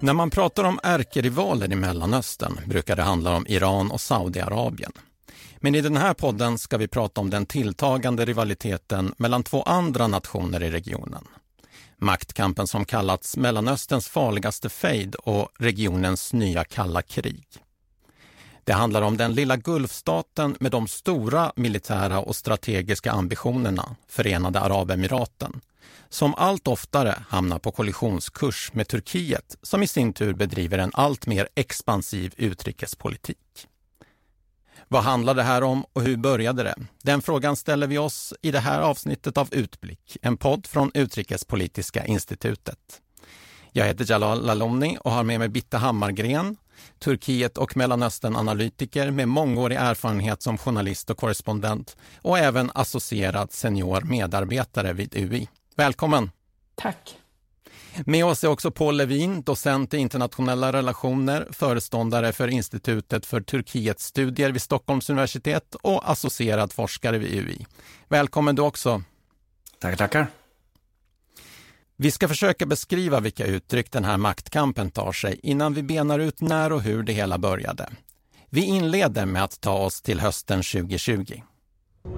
När man pratar om ärkerivaler i Mellanöstern brukar det handla om Iran och Saudiarabien. Men i den här podden ska vi prata om den tilltagande rivaliteten mellan två andra nationer i regionen. Maktkampen som kallats Mellanösterns farligaste fejd och regionens nya kalla krig. Det handlar om den lilla Gulfstaten med de stora militära och strategiska ambitionerna, Förenade Arabemiraten, som allt oftare hamnar på kollisionskurs med Turkiet som i sin tur bedriver en allt mer expansiv utrikespolitik. Vad handlar det här om och hur började det? Den frågan ställer vi oss i det här avsnittet av Utblick, en podd från Utrikespolitiska institutet. Jag heter Jalal Lalomni och har med mig Bitta Hammargren, Turkiet och Mellanöstern-analytiker med mångårig erfarenhet som journalist och korrespondent och även associerad senior medarbetare vid UI. Välkommen! Tack! Med oss är också Paul Levin, docent i internationella relationer, föreståndare för Institutet för Turkiets studier vid Stockholms universitet och associerad forskare vid UI. Välkommen du också! Tackar, tackar! Vi ska försöka beskriva vilka uttryck den här maktkampen tar sig innan vi benar ut när och hur det hela började. Vi inleder med att ta oss till hösten 2020.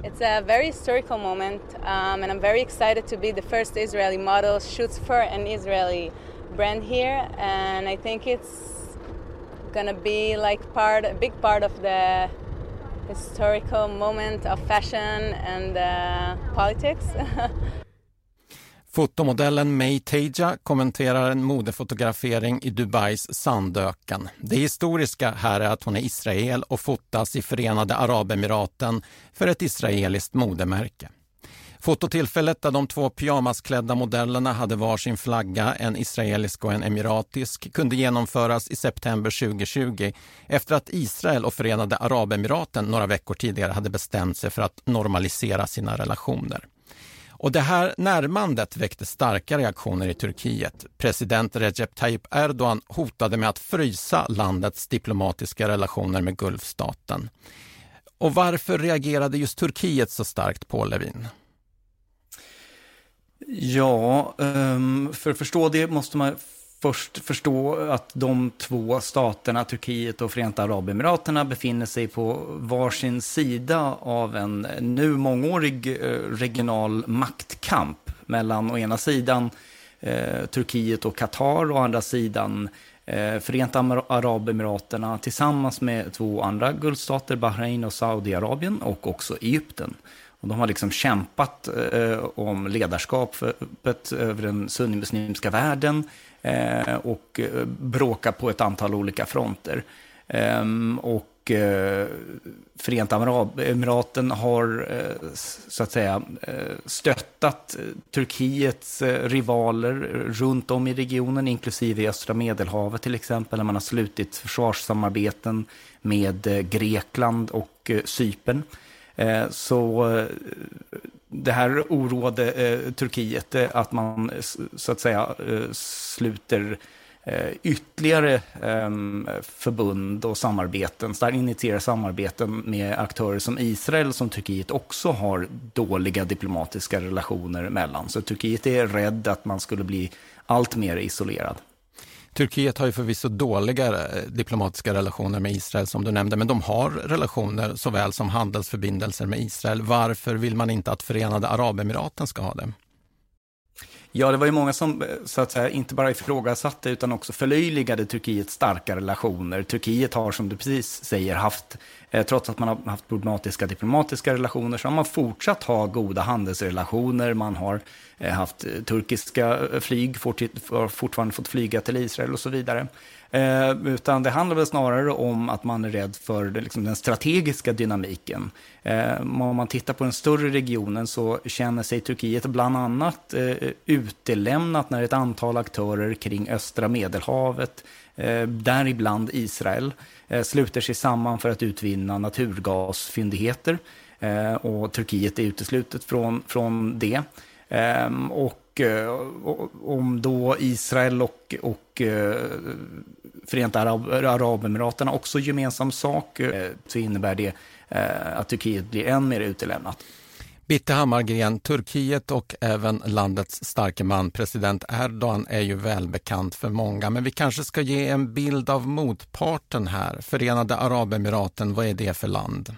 It's a very historical moment, um, and I'm very excited to be the first Israeli model shoots for an Israeli brand here, and I think it's gonna be like part, a big part of the historical moment of fashion and uh, politics. Fotomodellen May Teja kommenterar en modefotografering i Dubais sandöken. Det historiska här är att hon är israel och fotas i Förenade Arabemiraten för ett israeliskt modemärke. Fototillfället där de två pyjamasklädda modellerna hade varsin flagga, en israelisk och en emiratisk, kunde genomföras i september 2020 efter att Israel och Förenade Arabemiraten några veckor tidigare hade bestämt sig för att normalisera sina relationer. Och det här närmandet väckte starka reaktioner i Turkiet. President Recep Tayyip Erdogan hotade med att frysa landets diplomatiska relationer med Gulfstaten. Och varför reagerade just Turkiet så starkt på Levin? Ja, ehm, för att förstå det måste man först förstå att de två staterna, Turkiet och Förenta Arabemiraterna, befinner sig på varsin sida av en nu mångårig eh, regional maktkamp mellan å ena sidan eh, Turkiet och Qatar och å andra sidan eh, Förenta Arabemiraterna tillsammans med två andra guldstater, Bahrain och Saudiarabien och också Egypten. Och de har liksom kämpat eh, om ledarskapet över den sunnimuslimska världen Eh, och eh, bråka på ett antal olika fronter. Ehm, och eh, Förenta emiraten har eh, så att säga eh, stöttat Turkiets rivaler runt om i regionen, inklusive i östra Medelhavet till exempel, när man har slutit försvarssamarbeten med Grekland och Cypern. Så det här oroade eh, Turkiet, eh, att man eh, så att säga eh, sluter eh, ytterligare ehm, förbund och samarbeten, där initierar samarbeten med aktörer som Israel, som Turkiet också har dåliga diplomatiska relationer mellan. Så Turkiet är rädd att man skulle bli allt mer isolerad. Turkiet har ju förvisso dåliga eh, diplomatiska relationer med Israel som du nämnde, men de har relationer såväl som handelsförbindelser med Israel. Varför vill man inte att Förenade Arabemiraten ska ha det? Ja, det var ju många som eh, så att säga, inte bara ifrågasatte utan också förlöjligade Turkiets starka relationer. Turkiet har, som du precis säger, haft, eh, trots att man har haft problematiska diplomatiska relationer, så har man fortsatt ha goda handelsrelationer. Man har eh, haft eh, turkiska eh, flyg, fort, fortfarande fått flyga till Israel och så vidare. Eh, utan det handlar väl snarare om att man är rädd för det, liksom, den strategiska dynamiken. Eh, om man tittar på den större regionen så känner sig Turkiet bland annat eh, utelämnat när ett antal aktörer kring östra medelhavet, eh, däribland Israel, eh, sluter sig samman för att utvinna naturgasfyndigheter. Eh, och Turkiet är uteslutet från, från det. Eh, eh, och om då Israel och, och eh, Förenta Arab Arabemiraten också gemensam sak, eh, så innebär det eh, att Turkiet blir än mer utelämnat. Bitte Hammargren, Turkiet och även landets starke man president Erdogan är ju välbekant för många, men vi kanske ska ge en bild av motparten här. Förenade Arabemiraten, vad är det för land?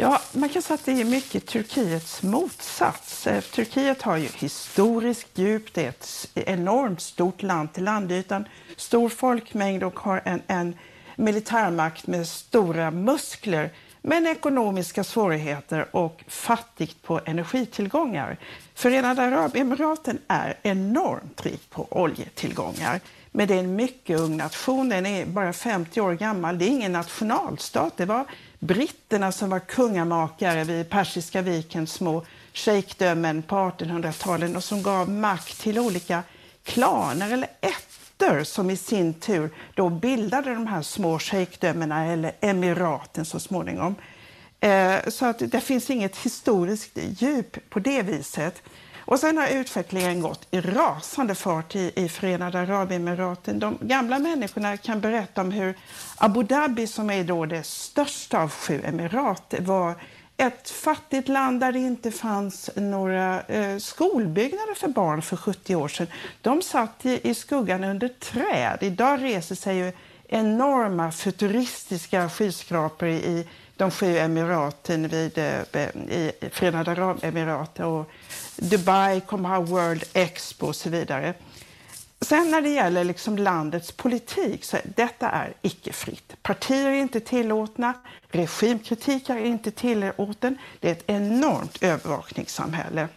Ja, man kan säga att det är mycket Turkiets motsats. Eh, Turkiet har ju historiskt djup, det är ett enormt stort land till landytan, stor folkmängd och har en, en militärmakt med stora muskler men ekonomiska svårigheter och fattigt på energitillgångar. Förenade Arabemiraten är enormt rik på oljetillgångar. Men det är en mycket ung nation, den är bara 50 år gammal. Det är ingen nationalstat. Det var britterna som var kungamakare vid Persiska vikens små shejkdömen på 1800-talet och som gav makt till olika klaner eller ätter som i sin tur då bildade de här små shejkdömena eller emiraten så småningom. Eh, så att det finns inget historiskt djup på det viset. Och sen har utvecklingen gått i rasande fart i, i Förenade Arabemiraten. De gamla människorna kan berätta om hur Abu Dhabi, som är då det största av sju emirat, var ett fattigt land där det inte fanns några eh, skolbyggnader för barn för 70 år sedan. De satt i, i skuggan under träd. Idag reser sig ju enorma futuristiska skyskrapor i de sju emiraten vid, eh, i Förenade Arabemiraten och Dubai kommer ha World Expo och så vidare. Sen när det gäller liksom landets politik så detta är icke fritt. Partier är inte tillåtna, regimkritik är inte tillåten. Det är ett enormt övervakningssamhälle.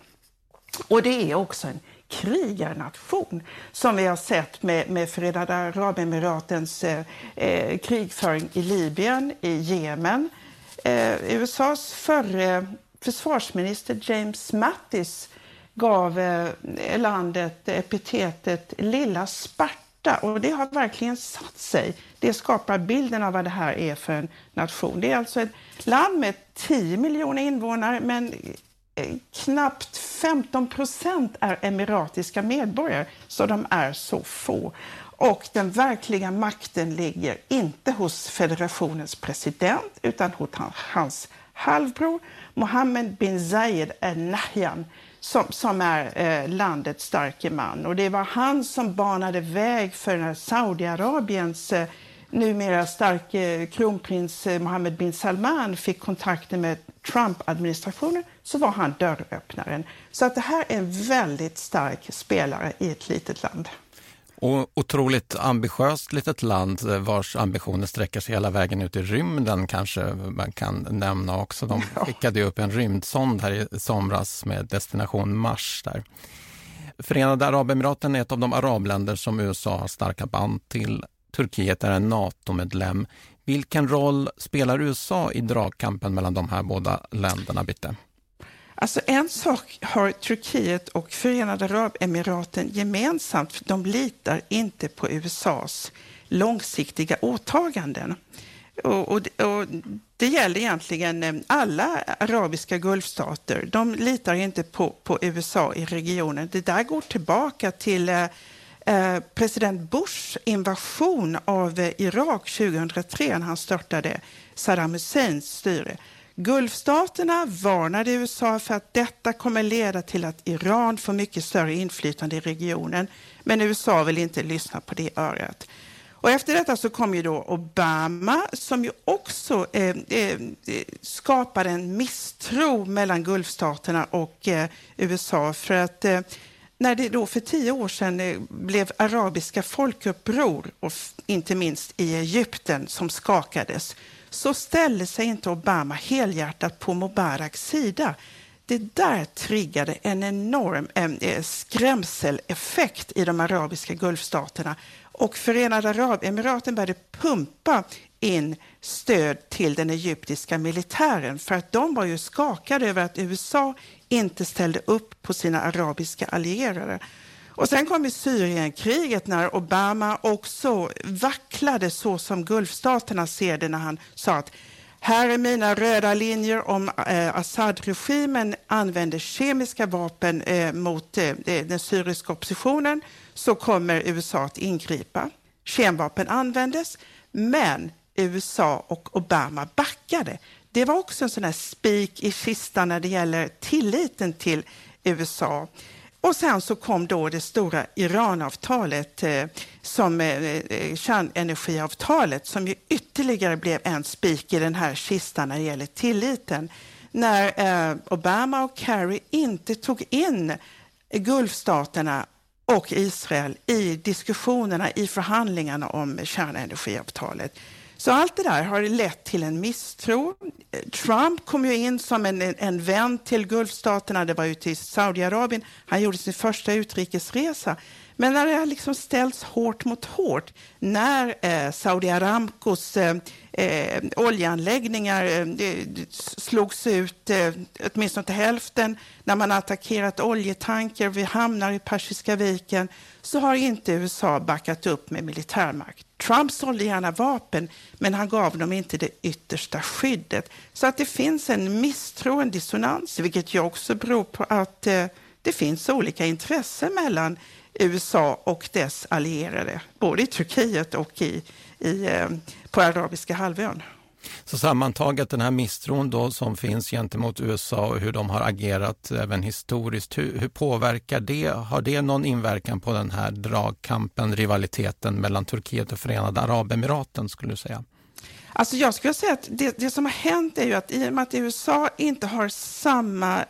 Och det är också en krigarnation som vi har sett med, med Förenade Arabemiratens eh, eh, krigföring i Libyen, i Jemen. Eh, USAs förre försvarsminister James Mattis gav eh, landet epitetet Lilla Sparta och det har verkligen satt sig. Det skapar bilden av vad det här är för en nation. Det är alltså ett land med 10 miljoner invånare men eh, knappt 15 procent är emiratiska medborgare, så de är så få. Och den verkliga makten ligger inte hos federationens president utan hos hans halvbror Mohammed bin Zayed al Nahyan som, som är eh, landets starke man. Och det var han som banade väg för Saudiarabiens eh, numera starke kronprins eh, Mohammed bin Salman fick kontakter med Trump-administrationen så var han dörröppnaren. Så att det här är en väldigt stark spelare i ett litet land. Och otroligt ambitiöst litet land eh, vars ambitioner sträcker sig hela vägen ut i rymden kanske man kan nämna också. De skickade upp en rymdsond här i somras med destination Mars där. Förenade Arabemiraten är ett av de arabländer som USA har starka band till. Turkiet är en NATO-medlem. Vilken roll spelar USA i dragkampen mellan de här båda länderna, Bitte? Alltså en sak har Turkiet och Förenade Arabemiraten gemensamt. De litar inte på USAs långsiktiga åtaganden. Och, och, och, det gäller egentligen eh, alla arabiska gulfstater. De litar inte på, på USA i regionen. Det där går tillbaka till eh, eh president Bushs invasion av eh, Irak 2003 när han störtade Saddam Husseins styre. Gulfstaterna varnade USA för att detta kommer leda till att Iran får mycket större inflytande i regionen. Men USA vill inte lyssna på det örat. Och efter detta så kom ju då Obama som ju också eh, eh, skapade en misstro mellan Gulfstaterna och eh, USA. För att eh, när det då för tio år sedan eh, blev arabiska folkuppror, och inte minst i Egypten, som skakades, så ställde sig inte Obama helhjärtat på Mubaraks sida. Det där triggade en enorm eh, skrämseleffekt i de arabiska gulfstaterna och Förenade Arabemiraten började pumpa in stöd till den egyptiska militären för att de var ju skakade över att USA inte ställde upp på sina arabiska allierade. Och sen kom ju Syrienkriget när Obama också vacklade så som Gulfstaterna ser det när han sa att här är mina röda linjer om eh, Assad-regimen använder kemiska vapen eh, mot eh, den syriska oppositionen så kommer USA att ingripa. kemvapen användes, men USA och Obama backade. Det var också en sån här spik i kistan när det gäller tilliten till USA. Och sen så kom då det stora Iranavtalet, eh, som eh, eh, kärnenergiavtalet, som ju ytterligare blev en spik i den här kistan när det gäller tilliten. När eh, Obama och Kerry inte tog in Gulfstaterna och Israel i diskussionerna, i förhandlingarna om kärnenergiavtalet. Så allt det där har lett till en misstro. Trump kom ju in som en, en vän till Gulfstaterna. Det var ju till Saudiarabien. Han gjorde sin första utrikesresa. Men när det har liksom ställts hårt mot hårt, när eh, Saudi Aramcos eh, eh, oljeanläggningar eh, slogs ut, eh, åtminstone till hälften, när man attackerat oljetanker vid hamnar i Persiska viken, så har inte USA backat upp med militärmakt. Trump sålde gärna vapen, men han gav dem inte det yttersta skyddet. Så att det finns en misstro, en dissonans, vilket ju också beror på att eh, det finns olika intressen mellan USA och dess allierade, både i Turkiet och i, i, eh, på arabiska halvön. Så sammantaget den här misstron då som finns gentemot USA och hur de har agerat även historiskt, hur, hur, påverkar det? Har det någon inverkan på den här dragkampen, rivaliteten mellan Turkiet och Förenade Arabemiraten skulle du säga? Alltså jag skulle säga att det, det som har hänt är ju att i och med att USA inte har samma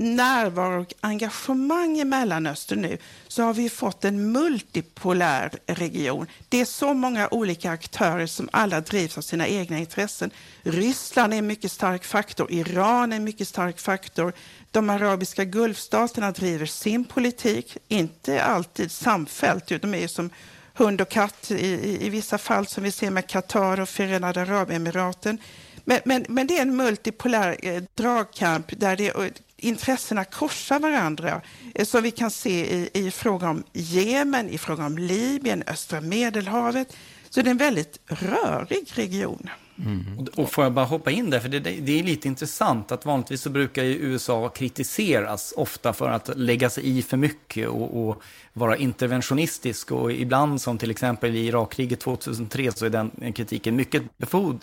närvaro och engagemang i Mellanöstern nu så har vi fått en multipolär region. Det är så många olika aktörer som alla drivs av sina egna intressen. Ryssland är en mycket stark faktor, Iran är en mycket stark faktor. De arabiska gulfstaterna driver sin politik, inte alltid samfällt, de är som hund och katt i, i, i vissa fall som vi ser med Qatar och Förenade Arabemiraten. Men, men, men, det är en multipolär eh, dragkamp där det intressena korsar varandra, eh, som vi kan se i, i fråga om Jemen, i fråga om Libyen, östra Medelhavet. Så det är en väldigt rörig region. Mm. Och får jag bara hoppa in där, för det, det, är lite intressant att vanligtvis så brukar ju USA kritiseras ofta för att lägga sig i för mycket och, och vara interventionistisk och ibland som till exempel i Irakkriget 2003 så är den kritiken mycket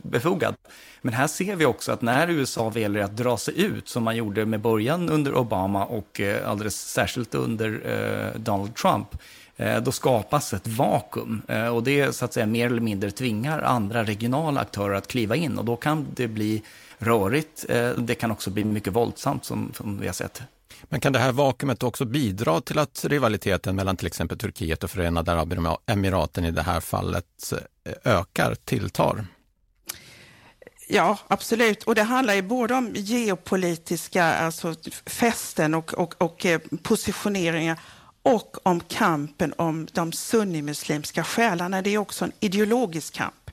befogad. Men här ser vi också att när USA väljer att dra sig ut, som man gjorde med början under Obama och eh, alldeles särskilt under eh, Donald Trump, då skapas ett vakuum eh, och det så att säga mer eller mindre tvingar andra regionala aktörer att kliva in och då kan det bli rörigt. Eh, det kan också bli mycket våldsamt som, som vi har sett. Men kan det här vakuumet också bidra till att rivaliteten mellan till exempel Turkiet och Förenade Arabemiraten i det här fallet ökar, tilltar? Ja, absolut. Och det handlar ju både om geopolitiska alltså fästen och, och, och positioneringar och om kampen om de sunnimuslimska själarna. Det är också en ideologisk kamp.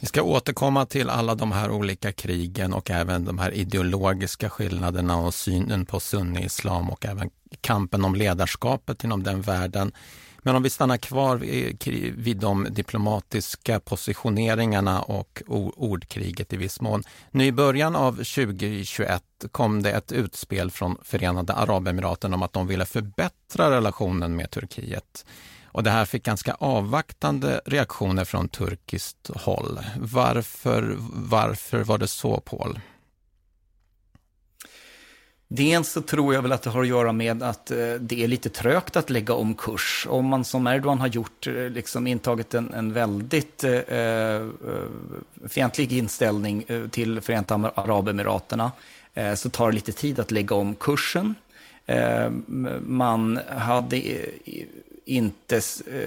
Vi ska återkomma till alla de här olika krigen och även de här ideologiska skillnaderna och synen på sunni-islam och även kampen om ledarskapet inom den världen. Men om vi stannar kvar vid de diplomatiska positioneringarna och ordkriget i viss mån. Nu i början av 2021 kom det ett utspel från Förenade Arabemiraten om att de ville förbättra relationen med Turkiet. Och det här fick ganska avvaktande reaktioner från turkiskt håll. Varför, varför var det så, Paul? Dels så tror jag väl att det har att göra med att eh, det är lite trögt att lägga om kurs. Om man som Erdogan har gjort, eh, liksom intagit en, en väldigt eh, eh fientlig inställning till Förenta Arabemiraterna, eh, så tar det lite tid att lägga om kursen. Eh, man hade inte,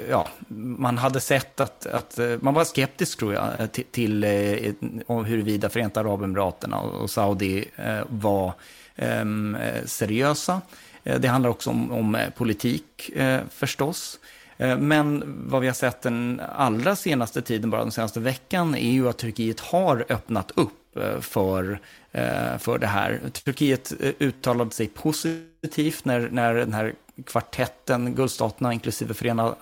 ja, man hade sett att, att man var skeptisk tror jag till, till huruvida Förenta Arabemiraterna och Saudi var Ehm, eh, seriösa. Eh, det handlar också om, om eh, politik förstås. Men vad vi har sett den allra senaste tiden, bara den senaste veckan, är ju att Turkiet har öppnat upp för, för det här. Turkiet uttalade sig positivt när, när den här kvartetten, Gulfstaterna inklusive Förenade,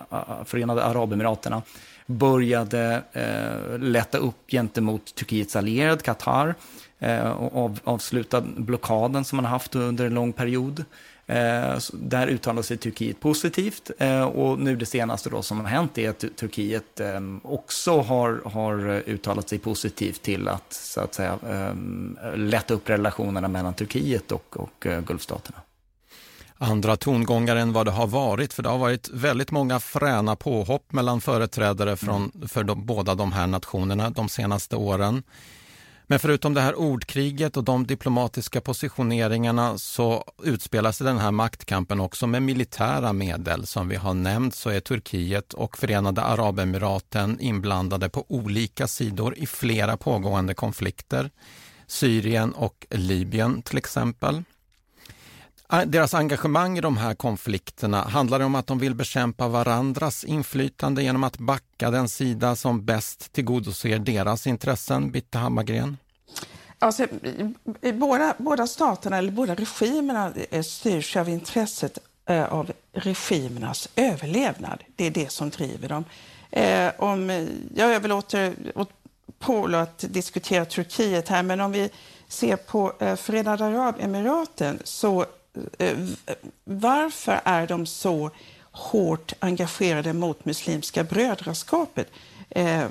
Förenade Arabemiraterna, började eh, lätta upp gentemot Turkiets allierad Qatar eh, och av, avsluta blockaden som man haft under en lång period. Eh, där uttalar sig Turkiet positivt eh, och nu det senaste då som har hänt är att Turkiet eh, också har, har uttalat sig positivt till att, så att säga, lätta upp relationerna mellan Turkiet och, och Gulfstaterna. Andra tongångar än vad det har varit, för det har varit väldigt många fräna påhopp mellan företrädare från, för de, båda de här nationerna de senaste åren. Men förutom det här ordkriget och de diplomatiska positioneringarna så utspelar sig den här maktkampen också med militära medel. Som vi har nämnt så är Turkiet och Förenade Arabemiraten inblandade på olika sidor i flera pågående konflikter. Syrien och Libyen till exempel. Ah, deras engagemang i de här konflikterna handlar om att de vill bekämpa varandras inflytande genom att backa den sida som bäst tillgodoser deras intressen, Bitte Hammargren? Alltså, båda, båda staterna, eller båda regimerna, eh, styrs av intresset eh, av regimernas överlevnad. Det är det som driver dem. Eh, om, eh, jag överlåter åt Paul att diskutera Turkiet här, men om vi ser på eh, Förenade Arabemiraten så eh, varför är de så hårt engagerade mot Muslimska brödraskapet? Eh,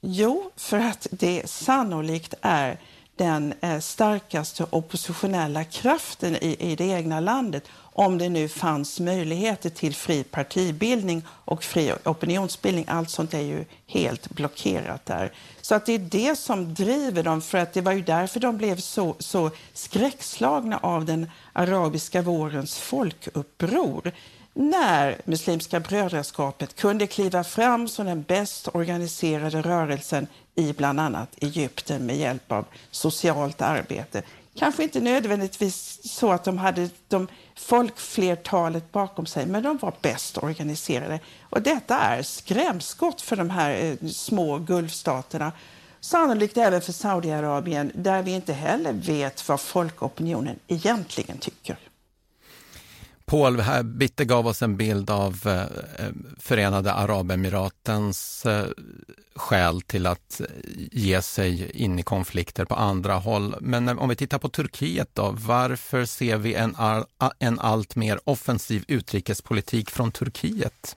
jo, för att det sannolikt är den eh, starkaste oppositionella kraften i, i det egna landet om det nu fanns möjligheter till fri partibildning och fri opinionsbildning. Allt sånt är ju helt blockerat där. Så att det är det som driver dem, för att det var ju därför de blev så, så skräckslagna av den arabiska vårens folkuppror när Muslimska brödraskapet kunde kliva fram som den bäst organiserade rörelsen i bland annat Egypten med hjälp av socialt arbete. Kanske inte nödvändigtvis så att de hade de folkflertalet bakom sig, men de var bäst organiserade. Och detta är skrämskott för de här eh, små Gulfstaterna. Sannolikt även för Saudiarabien, där vi inte heller vet vad folkopinionen egentligen tycker. Paul här, Bitte gav oss en bild av eh, eh, Förenade Arabemiratens eh, skäl till att eh, ge sig in i konflikter på andra håll. Men eh, om vi tittar på Turkiet då, varför ser vi en, en allt mer offensiv utrikespolitik från Turkiet?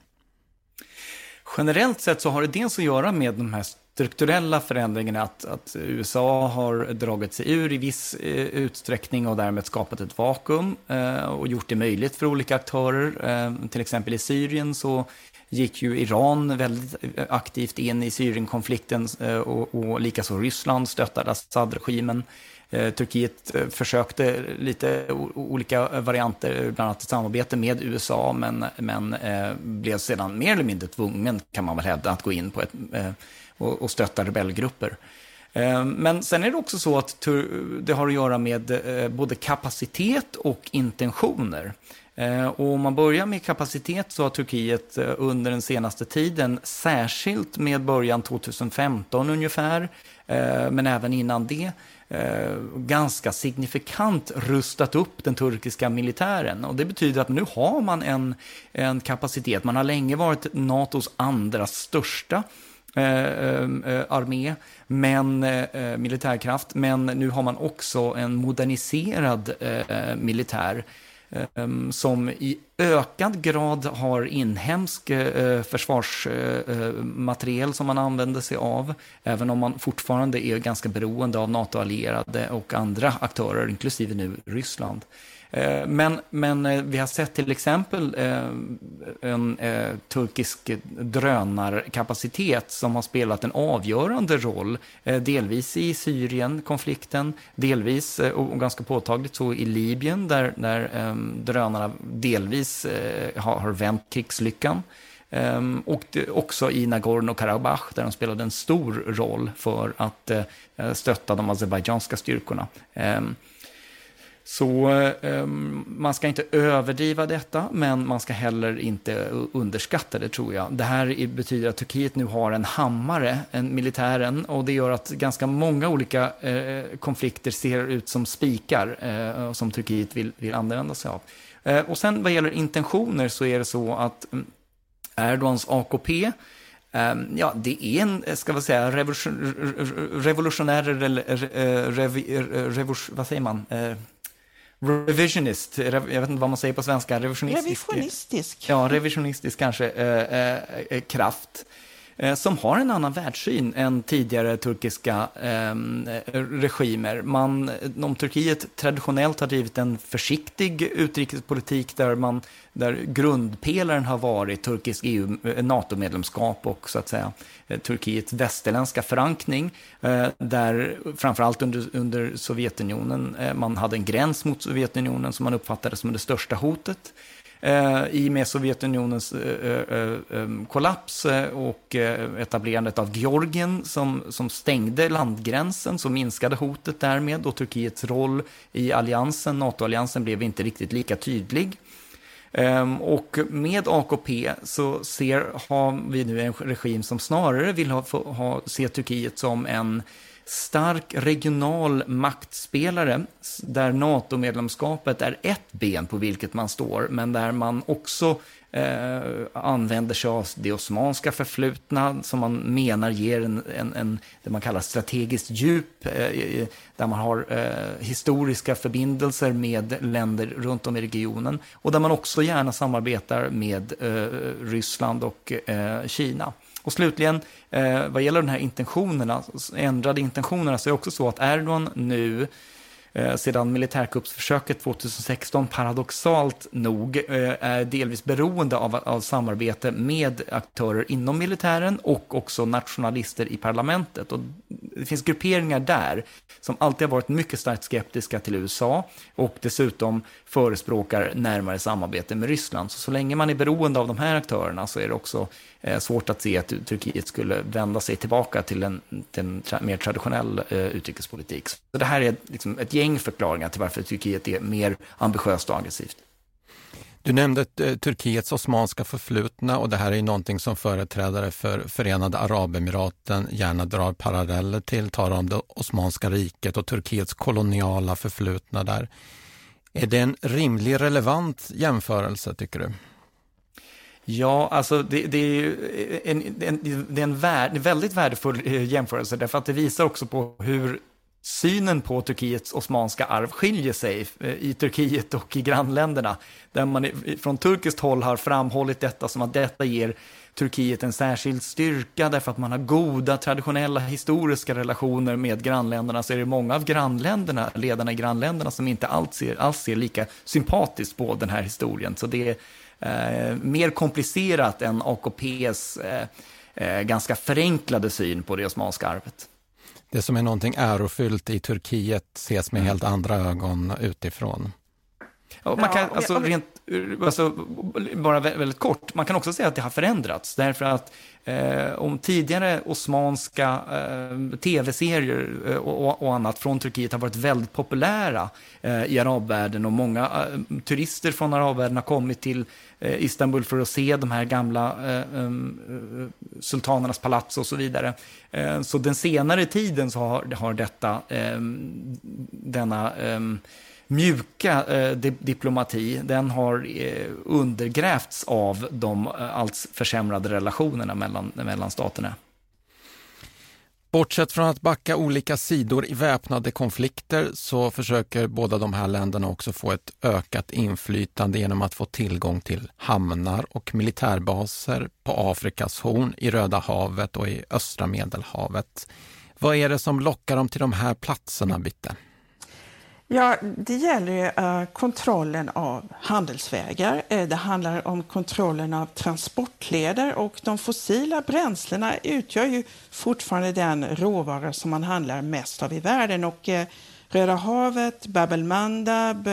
Generellt sett så har det dels att göra med de här strukturella förändringen att, att USA har dragit sig ur i viss eh, utsträckning och därmed skapat ett vakuum eh, och gjort det möjligt för olika aktörer. Eh, till exempel i Syrien så gick ju Iran väldigt eh, aktivt in i Syrienkonflikten eh, och, och likaså Ryssland stöttade Assad-regimen. Eh, Turkiet eh, försökte lite olika varianter, bland annat samarbete med USA, men, men eh, blev sedan mer eller mindre tvungen, kan man väl hävda, att gå in på ett eh, och, och stötta rebellgrupper. Eh, men sen är det också så att det har att göra med eh, både kapacitet och intentioner. Eh, och om man börjar med kapacitet så har Turkiet under den senaste tiden, särskilt med början 2015 ungefär, men även innan det, ganska signifikant rustat upp den turkiska militären. Och det betyder att nu har man en, en kapacitet. Man har länge varit NATOs andra största Eh, ehm, eh, armé, men, eh, eh, militärkraft, men nu har man också en moderniserad eh, militär ehm, som i ökad grad har inhemsk försvarsmateriel som man använder sig av, även om man fortfarande är ganska beroende av NATO-allierade och andra aktörer, inklusive nu Ryssland. Eh, men, men eh, vi har sett till exempel eh, en turkisk drönarkapacitet som har spelat en avgörande roll, delvis i Syrien-konflikten, delvis och ganska påtagligt så i Libyen där, där ehm, drönarna delvis har vänt krigslyckan. Ehm, och också i Nagorno-Karabach där de spelade en stor roll för att stötta de azerbajdzjanska styrkorna. Ehm, så eh, man ska inte överdriva detta, men man ska heller inte underskatta det tror jag. Det här betyder att Turkiet nu har en hammare, en militären, och det gör att ganska många olika eh, konflikter ser ut som spikar eh, som Turkiet vill, vill använda sig av. Eh, och sen vad gäller intentioner så är det så att mm, Erdogans AKP ehm, Ja, det är en, ska vi säga, revolutionär, eller rev, eh, rev, rev, vad säger man? Eh, revisionist, jag vet inte vad man säger på svenska, revisionistisk. Revisionistisk. Ja, revisionistisk kanske, eh, eh, kraft. Eh, som har en annan världssyn än tidigare turkiska ehm, eh, regimer. Man, om Turkiet traditionellt har drivit en försiktig utrikespolitik där, man, där grundpelaren har varit turkisk EU, eh, NATO-medlemskap och så att säga Turkiets västerländska förankring, där framförallt under, under Sovjetunionen, man hade en gräns mot Sovjetunionen som man uppfattade som det största hotet eh, i och med Sovjetunionens eh, eh, eh, eh kollaps eh, och eh, etablerandet av Georgien som, som stängde landgränsen, så minskade hotet därmed och Turkiets roll i alliansen, NATO-alliansen, blev inte riktigt lika tydlig. Ehm, och med AKP så ser, har vi nu en regim som snarare vill ha, ha, se Turkiet som en stark regional maktspelare där NATO-medlemskapet är ett ben på vilket man står, men där man också eh, använder sig av det osmanska förflutna som man menar ger en, en, en det man kallar strategiskt djup, eh, där man har eh, historiska förbindelser med länder runt om i regionen och där man också gärna samarbetar med eh, Ryssland och eh, Kina. Och slutligen, eh, vad gäller de här intentionerna, ändrade intentionerna, så är det också så att Erdogan nu eh, Eh, sedan militärkuppsförsöket 2016 paradoxalt nog eh, är delvis beroende av, av samarbete med aktörer inom militären och också nationalister i parlamentet. Och det finns grupperingar där som alltid har varit mycket starkt skeptiska till USA och dessutom förespråkar närmare samarbete med Ryssland. Så, så länge man är beroende av de här aktörerna så är det också eh, svårt att se att Turkiet skulle vända sig tillbaka till en, till en mer traditionell utrikespolitik. Så det här är liksom ett gäng förklaringar till varför Turkiet är mer ambitiöst och aggressivt. Du nämnde eh, Turkiets osmanska förflutna och det här är någonting som företrädare för Förenade Arabemiraten gärna drar paralleller till, talar om det Osmanska riket och Turkiets koloniala förflutna där. Är det en rimlig, relevant jämförelse tycker du? Ja, alltså det, det är en, en, det är en, värd, väldigt värdefull eh, jämförelse därför att det visar också på hur synen på Turkiets osmanska arv skiljer sig eh, i Turkiet och i grannländerna. Där man från turkiskt håll har framhållit detta som att detta ger Turkiet en särskild styrka därför att man har goda traditionella historiska relationer med grannländerna så är det många av grannländerna, ledarna i grannländerna som inte alls ser, alls ser lika sympatiskt på den här historien. Så det är eh, mer komplicerat än AKPs eh, eh, ganska förenklade syn på det osmanska arvet. Det som är någonting ärofyllt i Turkiet ses med mm. helt andra ögon utifrån. Ja, man kan, alltså, rent, alltså, bara väldigt kort, man kan också säga att det har förändrats. Därför att eh, om tidigare osmanska eh, tv-serier eh, och, och, annat från Turkiet har varit väldigt populära eh, i arabvärlden och många eh, turister från arabvärlden har kommit till eh, Istanbul för att se de här gamla eh, eh, eh, sultanernas palats och så vidare. så den senare tiden så har, har detta, denna mjuka eh, diplomati, den har eh, undergrävts av de eh, allt försämrade relationerna mellan, mellan staterna. Bortsett från att backa olika sidor i väpnade konflikter så försöker båda de här länderna också få ett ökat inflytande genom att få tillgång till hamnar och militärbaser på Afrikas horn, i Röda havet och i östra Medelhavet. Vad är det som lockar dem till de här platserna, Bitte? Ja, det gäller ju, uh, kontrollen av handelsvägar. Uh, det handlar om kontrollen av transportleder och de fossila bränslena utgör ju fortfarande den råvara som man handlar mest av i världen. Och, uh, Röda havet, Bab el-Mandab,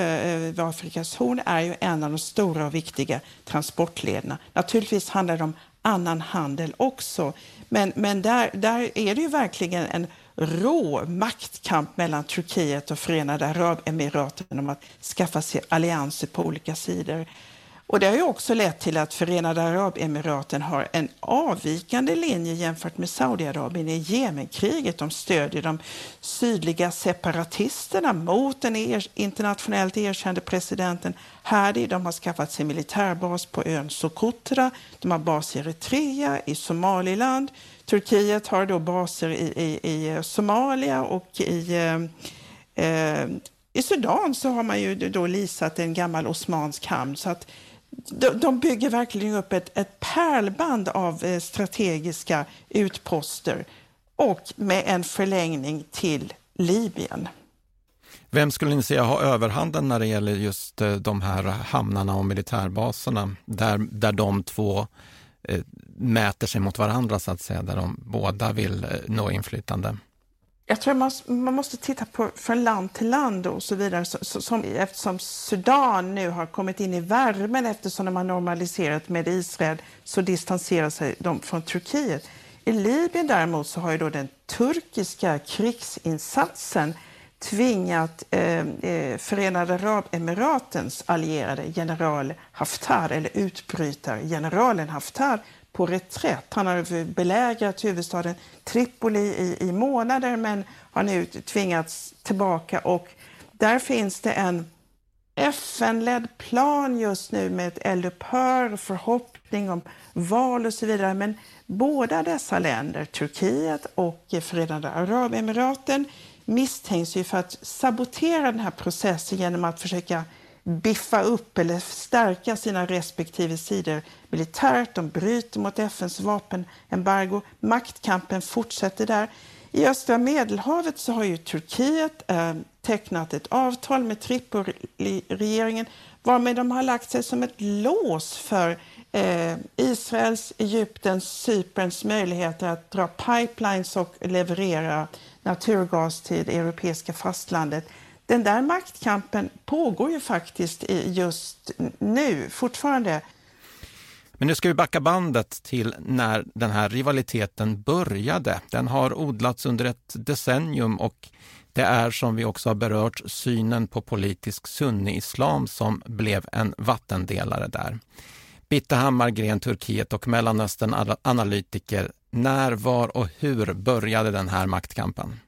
Afrikas horn är ju en av de stora och viktiga transportlederna. Naturligtvis handlar det om annan handel också, men, men där, där är det ju verkligen en rå maktkamp mellan Turkiet och Förenade Arabemiraten om att skaffa sig allianser på olika sidor. Och det har ju också lett till att Förenade Arabemiraten har en avvikande linje jämfört med Saudiarabien i Jemenkriget. De stödjer de sydliga separatisterna mot den er internationellt erkände presidenten Hadi. De har skaffat sig militärbas på ön Socotra. De har bas i Eritrea, i Somaliland. Turkiet har då baser i, i, i Somalia och i, eh, eh I Sudan så har man ju då lisat en gammal osmansk hamn så att de bygger verkligen upp ett, ett pärlband av eh, strategiska utposter och med en förlängning till Libyen. Vem skulle ni säga har överhanden när det gäller just eh, de här hamnarna och militärbaserna där, där de två Eh, mäter sig mot varandra så att säga, där de båda vill eh, nå inflytande? Jag tror man, man måste titta på från land till land och så vidare. Så, som, eftersom Sudan nu har kommit in i värmen eftersom de har normaliserat med Israel så distanserar sig de från Turkiet. I Libyen däremot så har ju då den turkiska krigsinsatsen tvingat eh, eh, Förenade Arabemiratens allierade general Haftar, eller utbrytargeneralen Haftar, på reträtt. Han har belägrat huvudstaden Tripoli i, i månader men har nu tvingats tillbaka och där finns det en FN-ledd plan just nu med ett eldupphör, förhoppning om val och så vidare. Men båda dessa länder, Turkiet och Förenade Arabemiraten, misstänks ju för att sabotera den här processen genom att försöka biffa upp eller stärka sina respektive sidor militärt. De bryter mot FNs vapenembargo. Maktkampen fortsätter där. I östra Medelhavet så har ju Turkiet eh, tecknat ett avtal med Tripoli-regeringen varmed de har lagt sig som ett lås för eh, Israels, Egyptens, Cyperns möjligheter att dra pipelines och leverera naturgas till det europeiska fastlandet. Den där maktkampen pågår ju faktiskt just nu fortfarande. Men nu ska vi backa bandet till när den här rivaliteten började. Den har odlats under ett decennium och det är som vi också har berört synen på politisk sunni-islam som blev en vattendelare där. Bitte Hammargren, Turkiet och Mellanöstern analytiker. När, var och hur började den här maktkampen?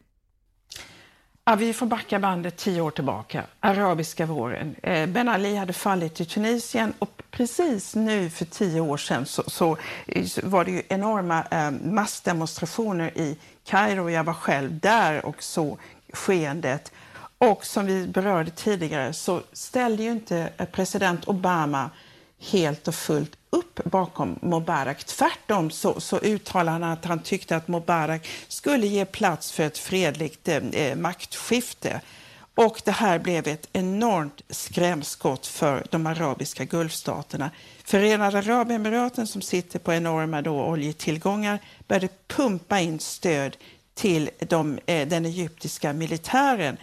Ja, vi får backa bandet tio år tillbaka. Arabiska våren. Eh, ben Ali hade fallit i Tunisien och precis nu för tio år sedan så, så, eh, var det ju enorma eh, massdemonstrationer i Kairo. Jag var själv där och så skeendet. Och som vi berörde tidigare så ställde ju inte president Obama helt och fullt upp bakom Mubarak. Tvärtom så, så uttalade han att han tyckte att Mubarak skulle ge plats för ett fredligt eh, eh, maktskifte. Och det här blev ett enormt skrämskott för de arabiska gulfstaterna. Förenade Arabemiraten som sitter på enorma då oljetillgångar började pumpa in stöd till de, eh, den egyptiska militären.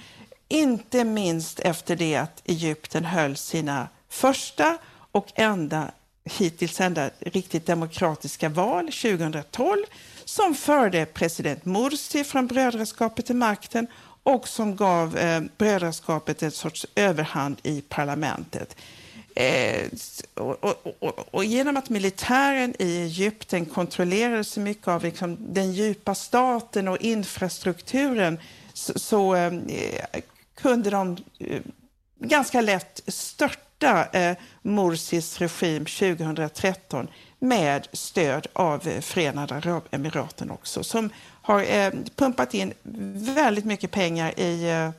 Inte minst efter det att Egypten höll sina första och enda hittills enda riktigt demokratiska val 2012 som förde president Morsi från brödraskapet till makten och som gav eh, brödraskapet en sorts överhand i parlamentet. Eh, och, och, och, och, genom att militären i Egypten kontrollerade så mycket av liksom, den djupa staten och infrastrukturen så, så eh, kunde de eh, ganska lätt störta störta eh, Morsis regim 2013 med stöd av eh, Förenade Arabemiraten också som har eh, pumpat in väldigt mycket pengar i eh,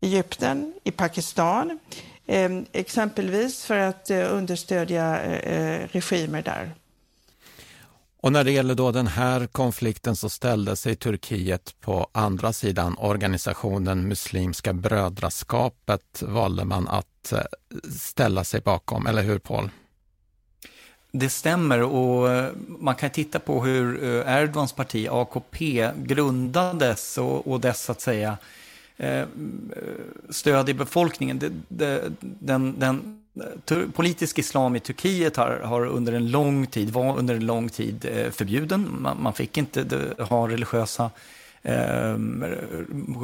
Egypten, i Pakistan eh, exempelvis för att eh, understödja eh, eh regimer där. Och när det gäller då den här konflikten så ställde sig Turkiet på andra sidan organisationen Muslimska brödraskapet valde man att eh, ställa sig bakom, eller hur Paul? Det stämmer och eh, man kan titta på hur eh, Erdogans parti AKP grundades och, och dess så att säga stöd i befolkningen. Den, den politisk islam i Turkiet har, har, under en lång tid, var under en lång tid eh, förbjuden. Man, man fick inte ha religiösa, eh,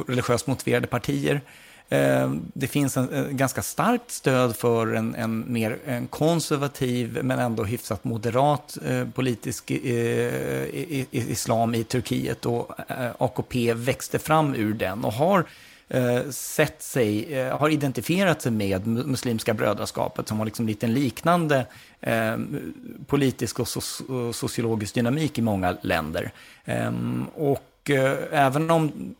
religiöst motiverade partier. Eh, det finns en, en, ganska starkt stöd för en, en mer en konservativ men ändå hyfsat moderat eh, politisk eh, islam i Turkiet och eh, AKP växte fram ur den och har eh, Eh, sett sig, eh, har identifierat sig med Muslimska brödraskapet som har liksom lite en liknande eh, politisk och, so och, sociologisk dynamik i många länder. Ehm, och eh, även om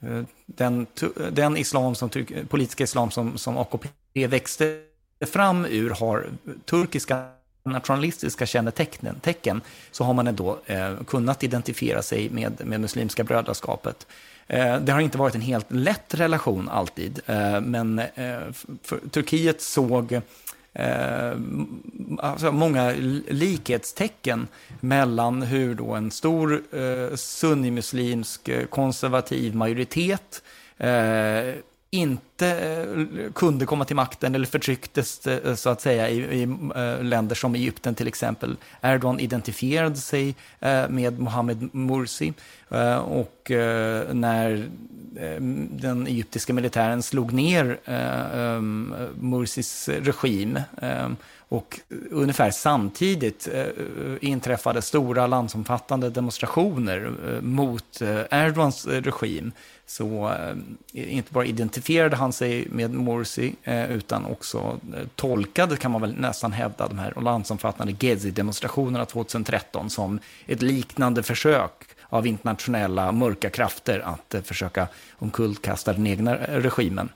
eh, den, den islam som, politiska islam som, som AKP växte fram ur har turkiska nationalistiska kännetecken så har man ändå eh, kunnat identifiera sig med, med Muslimska brödraskapet. Eh, det har inte varit en helt lätt relation alltid, eh, men eh, Turkiet såg eh, alltså många likhetstecken mellan hur då en stor eh, sunnimuslimsk konservativ majoritet eh, inte eh, kunde komma till makten eller förtrycktes eh, så att säga i, i eh, länder som Egypten till exempel. Erdogan identifierade sig med Mohammed Mursi och när den egyptiska militären slog ner Mursis regim och ungefär samtidigt inträffade stora landsomfattande demonstrationer mot Erdogans regim så eh, inte bara identifierade han sig med Morsi, eh, utan också eh, tolkade, kan man väl nästan hävda, de här landsomfattande Gezi-demonstrationerna 2013 som ett liknande försök av internationella mörka krafter att försöka omkullkasta den egna regimen.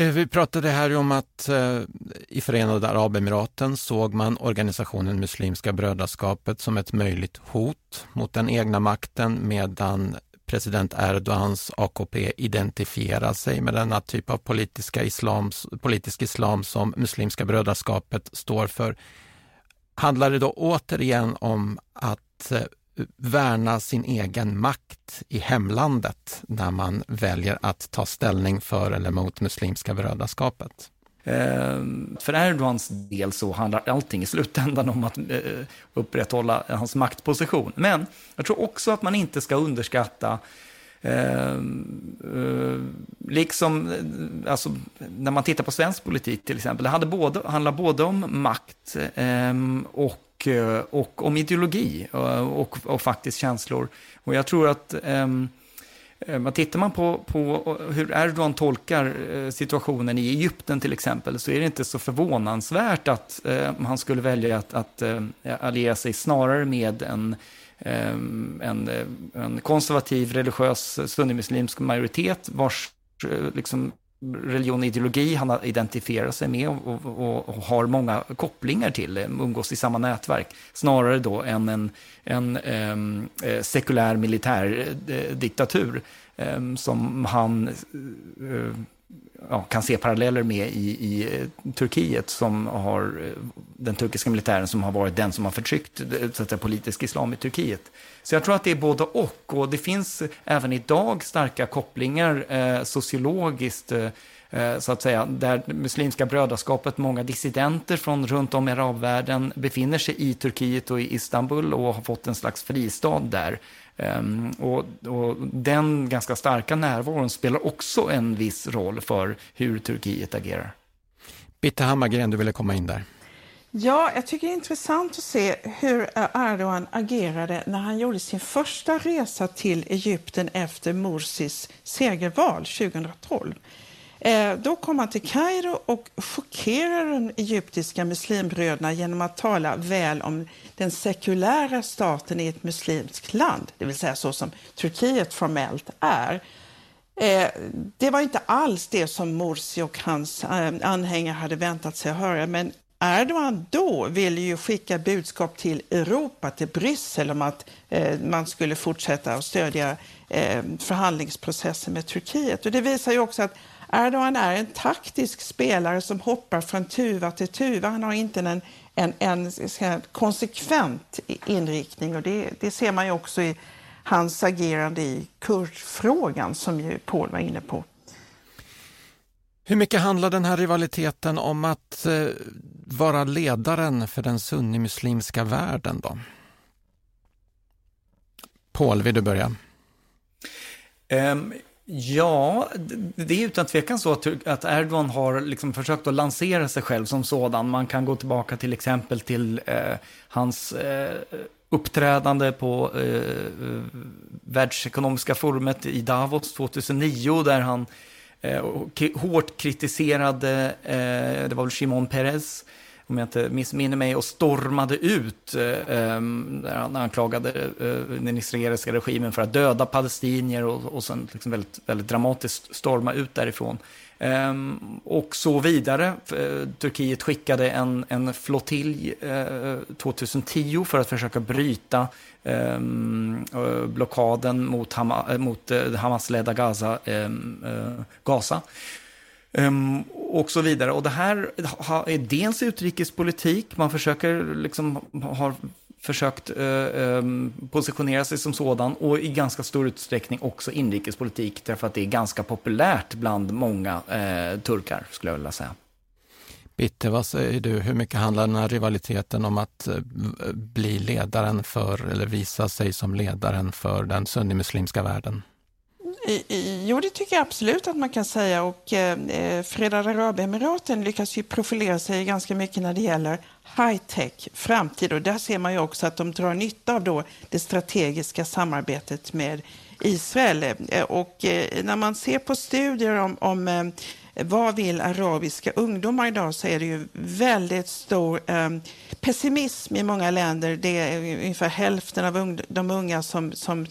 Eh, vi pratade här om att eh, i Förenade Arabemiraten såg man organisationen Muslimska brödraskapet som ett möjligt hot mot den egna makten medan president Erdogans AKP identifierar sig med denna typ av politiska islam, politisk islam som Muslimska brödraskapet står för. Handlar det då återigen om att eh, värna sin egen makt i hemlandet när man väljer att ta ställning för eller mot Muslimska brödraskapet? Eh, för Erdogans del så handlar allting i slutändan om att eh, upprätthålla hans maktposition. Men jag tror också att man inte ska underskatta Eh, eh, liksom, eh, alltså, när man tittar på svensk politik till exempel, det hade både, handlar både om makt eh, och och, eh, och om ideologi eh, och, och faktiskt känslor. Och jag tror att um, Tittar man på, på hur Erdogan tolkar situationen i Egypten till exempel så är det inte så förvånansvärt att eh, han skulle välja att, att eh, alliera sig snarare med en, ehm, eh, en, en konservativ religiös sunnimuslimsk majoritet vars liksom, religion och ideologi han identifierar sig med och, och, och, har många kopplingar till, eh, umgås i samma nätverk, snarare då än en, en um, sekulär militärdiktatur eh, um, ehm, som han uh, ja, kan se paralleller med i, i eh, Turkiet, som har eh, den turkiska militären som har varit den som har förtryckt eh, så att säga, politisk islam i Turkiet. Så jag tror att det är både och. Och det finns även idag starka kopplingar eh, sociologiskt eh, så att säga, där Muslimska brödraskapet, många dissidenter från runt om i arabvärlden befinner sig i Turkiet och i Istanbul och har fått en slags fristad där. Um, och, och, den ganska starka närvaron spelar också en viss roll för hur Turkiet agerar. Bitte Hammargren, du ville komma in där. Ja, jag tycker det är intressant att se hur Erdogan agerade när han gjorde sin första resa till Egypten efter Morsis segerval 2012. Eh, då kom han till Kairo och chockerade de egyptiska muslimbröderna genom att tala väl om den sekulära staten i ett muslimskt land, det vill säga så som Turkiet formellt är. Eh, det var inte alls det som Morsi och hans eh, anhängare hade väntat sig att höra, men Erdogan då ville ju skicka budskap till Europa, till Bryssel om att eh, man skulle fortsätta att stödja eh, förhandlingsprocessen med Turkiet. Och det visar ju också att Erdogan är en taktisk spelare som hoppar från tuva till tuva. Han har inte en, en, en säga, konsekvent inriktning och det, det, ser man ju också i hans agerande i kurdfrågan som ju Paul var inne på. Hur mycket handlar den här rivaliteten om att eh, vara ledaren för den sunnimuslimska världen då? Paul, vill du börja? Um, ja, det är utan tvekan så att, Erdogan har liksom försökt att lansera sig själv som sådan. Man kan gå tillbaka till exempel till eh, hans eh, uppträdande på eh, världsekonomiska forumet i Davos 2009 där han eh, hårt kritiserade, eh, det var väl Shimon Peres, om jag inte missminner mig, och stormade ut eh, ehm, han anklagade eh, den israeliska regimen för att döda palestinier och, och sen liksom väldigt, väldigt dramatiskt storma ut därifrån. Eh, och så vidare. Eh, Turkiet skickade en, en flottilj eh, 2010 för att försöka bryta ehm, eh, blockaden mot, Hama, mot Hamas-ledda Gaza. Ehm, Gaza. Um, och så vidare. Och det här är dels utrikespolitik, man försöker liksom, har försökt uh, positionera sig som sådan och i ganska stor utsträckning också inrikespolitik därför att det är ganska populärt bland många uh, turkar skulle jag vilja säga. Bitte, vad säger du? Hur mycket handlar den här rivaliteten om att eh, bli ledaren för, eller visa sig som ledaren för den sunnimuslimska världen? Jo, det tycker jag absolut att man kan säga. Och eh, eh, Förenade Arabemiraten lyckas ju profilera sig ganska mycket när det gäller high-tech, framtid. Och där ser man ju också att de drar nytta av då det strategiska samarbetet med Israel. Eh, och eh, när man ser på studier om, om eh, vad vill arabiska ungdomar idag så är det ju väldigt stor eh, pessimism i många länder. Det är ungefär hälften av de unga som, som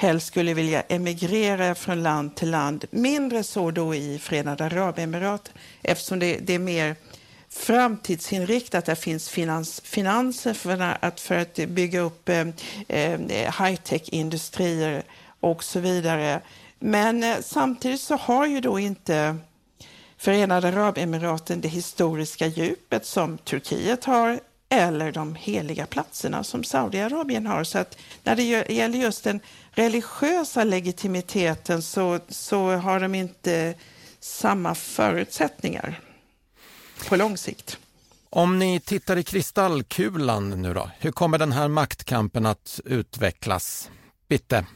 helst skulle vilja emigrera från land till land. Mindre så då i Förenade Arabemiraten eftersom det, det är mer framtidsinriktat. Där finns finans, finanser för att, för att bygga upp eh, eh high-tech-industrier och så vidare. Men eh, samtidigt så har ju då inte Förenade Arabemiraten det historiska djupet som Turkiet har eller de heliga platserna som Saudiarabien har. Så att när det gäller just den religiösa legitimiteten så, så har de inte samma förutsättningar på lång sikt. Om ni tittar i kristallkulan nu då, hur kommer den här maktkampen att utvecklas? Bitte?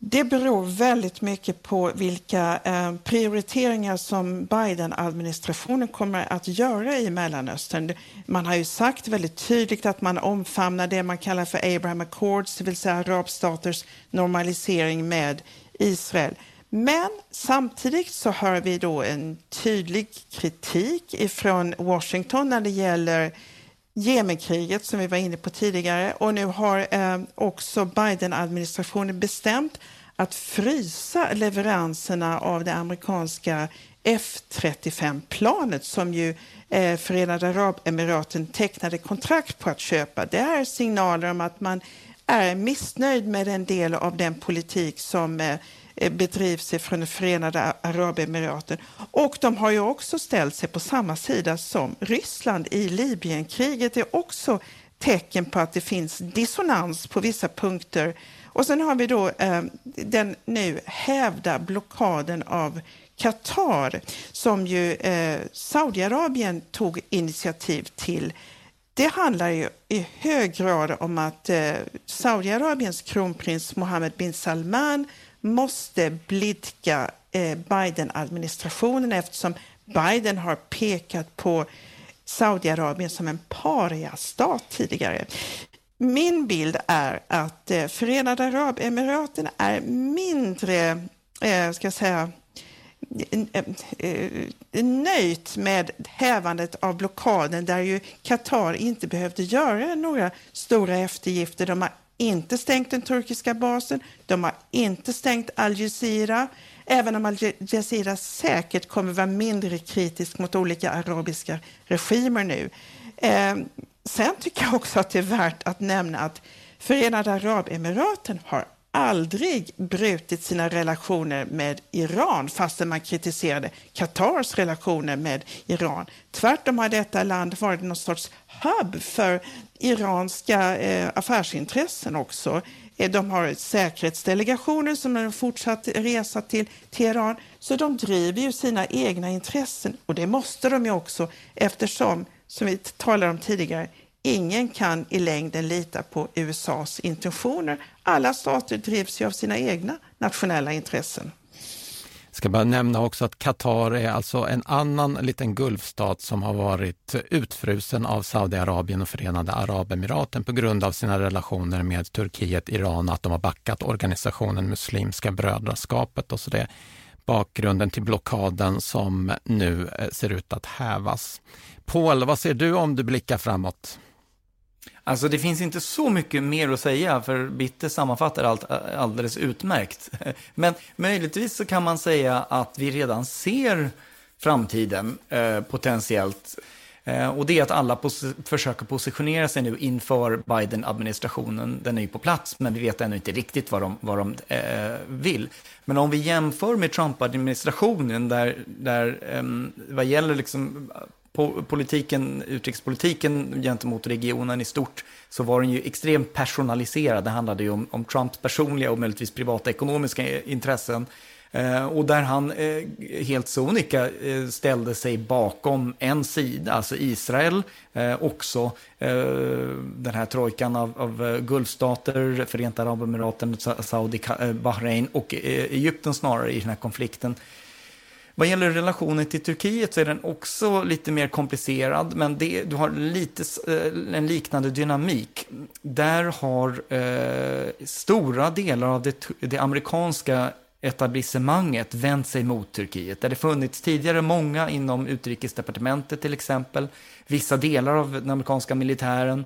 Det beror väldigt mycket på vilka eh, prioriteringar som Biden-administrationen kommer att göra i Mellanöstern. Man har ju sagt väldigt tydligt att man omfamnar det man kallar för Abraham Accords, det vill säga arabstaters normalisering med Israel. Men samtidigt så hör vi då en tydlig kritik ifrån Washington när det gäller Jemenkriget som vi var inne på tidigare och nu har eh, också Biden-administrationen bestämt att frysa leveranserna av det amerikanska F35-planet som ju eh, Förenade Arabemiraten tecknade kontrakt på att köpa. Det är signaler om att man är missnöjd med en del av den politik som eh, Eh, bedrivs från Förenade Arabemiraten. Och de har ju också ställt sig på samma sida som Ryssland i Libyenkriget. Det är också tecken på att det finns dissonans på vissa punkter. Och sen har vi då eh, den nu hävda blockaden av Qatar som ju eh, Saudiarabien tog initiativ till. Det handlar ju i hög grad om att eh, Saudiarabiens kronprins Mohammed bin Salman måste blidka eh, Biden-administrationen eftersom Biden har pekat på Saudiarabien som en pariastat tidigare. Min bild är att eh, Förenade Arabemiraten är mindre, eh, ska jag säga, nöjt med hävandet av blockaden där ju Qatar inte behövde göra några stora eftergifter. De har inte stängt den turkiska basen. De har inte stängt Al Jazeera. Även om Al Jazeera säkert kommer vara mindre kritisk mot olika arabiska regimer nu. Eh, sen tycker jag också att det är värt att nämna att Förenade Arabemiraten har aldrig brutit sina relationer med Iran fastän man kritiserade Qatars relationer med Iran. Tvärtom har detta land varit någon sorts hubb för iranska eh, affärsintressen också. Eh, de har säkerhetsdelegationer som har fortsatt resa till Teheran. Så de driver ju sina egna intressen och det måste de ju också eftersom, som vi talade om tidigare, ingen kan i längden lita på USAs intentioner. Alla stater drivs ju av sina egna nationella intressen. Jag ska bara nämna också att Qatar är alltså en annan liten gulfstat som har varit utfrusen av Saudiarabien och Förenade Arabemiraten på grund av sina relationer med Turkiet, Iran, att de har backat organisationen Muslimska brödraskapet och så det bakgrunden till blockaden som nu eh, ser ut att hävas. Paul, vad ser du om du blickar framåt? Alltså det finns inte så mycket mer att säga, för Bitte sammanfattar allt alldeles utmärkt. Men möjligtvis så kan man säga att vi redan ser framtiden eh, potentiellt. Eh, och det är att alla pos försöker positionera sig nu inför Biden-administrationen. Den är ju på plats, men vi vet ännu inte riktigt vad de, vad de eh, vill. Men om vi jämför med Trump-administrationen, där, där eh, vad gäller liksom politiken, utrikespolitiken gentemot regionen i stort, så var den ju extremt personaliserad. Det handlade ju om, om Trumps personliga och möjligtvis privata ekonomiska intressen. Eh, och där han eh, helt sonika eh, ställde sig bakom en sida, alltså Israel, eh, också eh, den här trojkan av, av eh, Gulfstater, Förenta Arabemiraten, Saudi, eh, Bahrain och eh, Egypten snarare i den här konflikten. Vad gäller relationen till Turkiet så är den också lite mer komplicerad, men det, du har lite eh, en liknande dynamik. Där har eh, stora delar av det, det amerikanska etablissemanget vänt sig mot Turkiet. Där det funnits tidigare många inom utrikesdepartementet till exempel, vissa delar av den amerikanska militären, eh,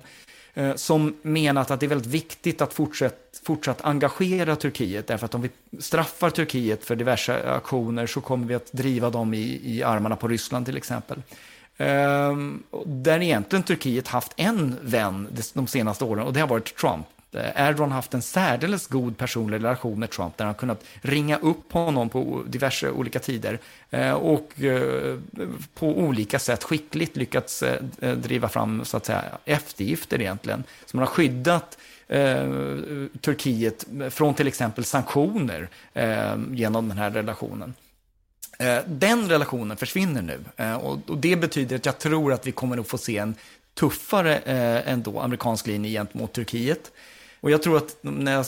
Eh, som menat att det är väldigt viktigt att fortsätt, fortsatt engagera Turkiet, därför att om vi straffar Turkiet för diverse aktioner så kommer vi att driva dem i, i armarna på Ryssland till exempel. Ehm, där egentligen Turkiet haft en vän de senaste åren och det har varit Trump. Eh, Erdogan haft en särdeles god personlig relation med Trump där han kunnat ringa upp honom på diverse olika tider eh, och eh, på olika sätt skickligt lyckats driva fram så att säga eftergifter egentligen. Så man har skyddat Turkiet från till exempel sanktioner genom den här relationen. Den relationen försvinner nu och det betyder att jag tror att vi kommer att få se en tuffare ändå amerikansk linje gentemot Turkiet. Och jag tror att när jag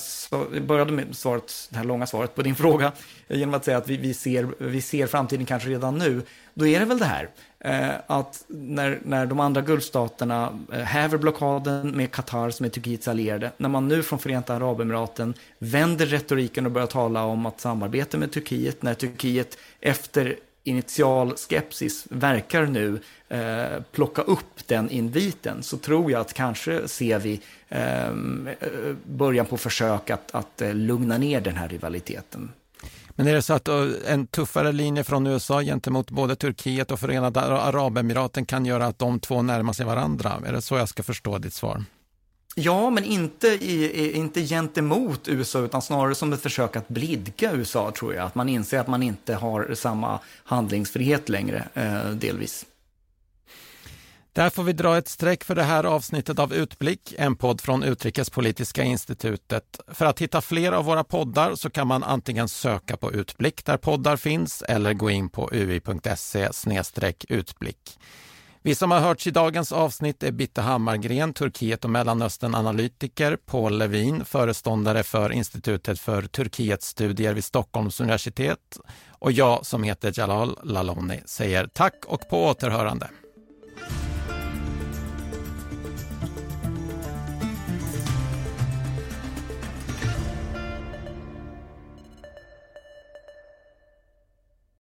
började med svaret, det här långa svaret på din fråga, eh, genom att säga att vi, vi, ser, vi ser framtiden kanske redan nu, då är det väl det här. Eh, att när, när de andra Gulfstaterna eh, häver blockaden med Qatar som är Turkiets allierade, när man nu från Förenta Arabemiraten vänder retoriken och börjar tala om att samarbeta med Turkiet, när Turkiet efter initial skepsis verkar nu eh, plocka upp den inviten så tror jag att kanske ser vi eh, början på försök att, att eh, lugna ner den här rivaliteten. Men är det så att eh, en tuffare linje från USA gentemot både Turkiet och Förenade Arabemiraten kan göra att de två närmar sig varandra? Är det så jag ska förstå ditt svar? Ja, men inte, i, inte gentemot USA, utan snarare som ett försök att blidka USA, tror jag. Att man inser att man inte har samma handlingsfrihet längre, eh, delvis. Där får vi dra ett streck för det här avsnittet av Utblick, en podd från Utrikespolitiska institutet. För att hitta fler av våra poddar så kan man antingen söka på Utblick där poddar finns eller gå in på ui.se utblick. Vi som har hörts i dagens avsnitt är Bitte Hammargren, Turkiet och Mellanöstern-analytiker, Paul Levin, föreståndare för Institutet för Turkietstudier vid Stockholms universitet och jag som heter Jalal Laloni säger tack och på återhörande.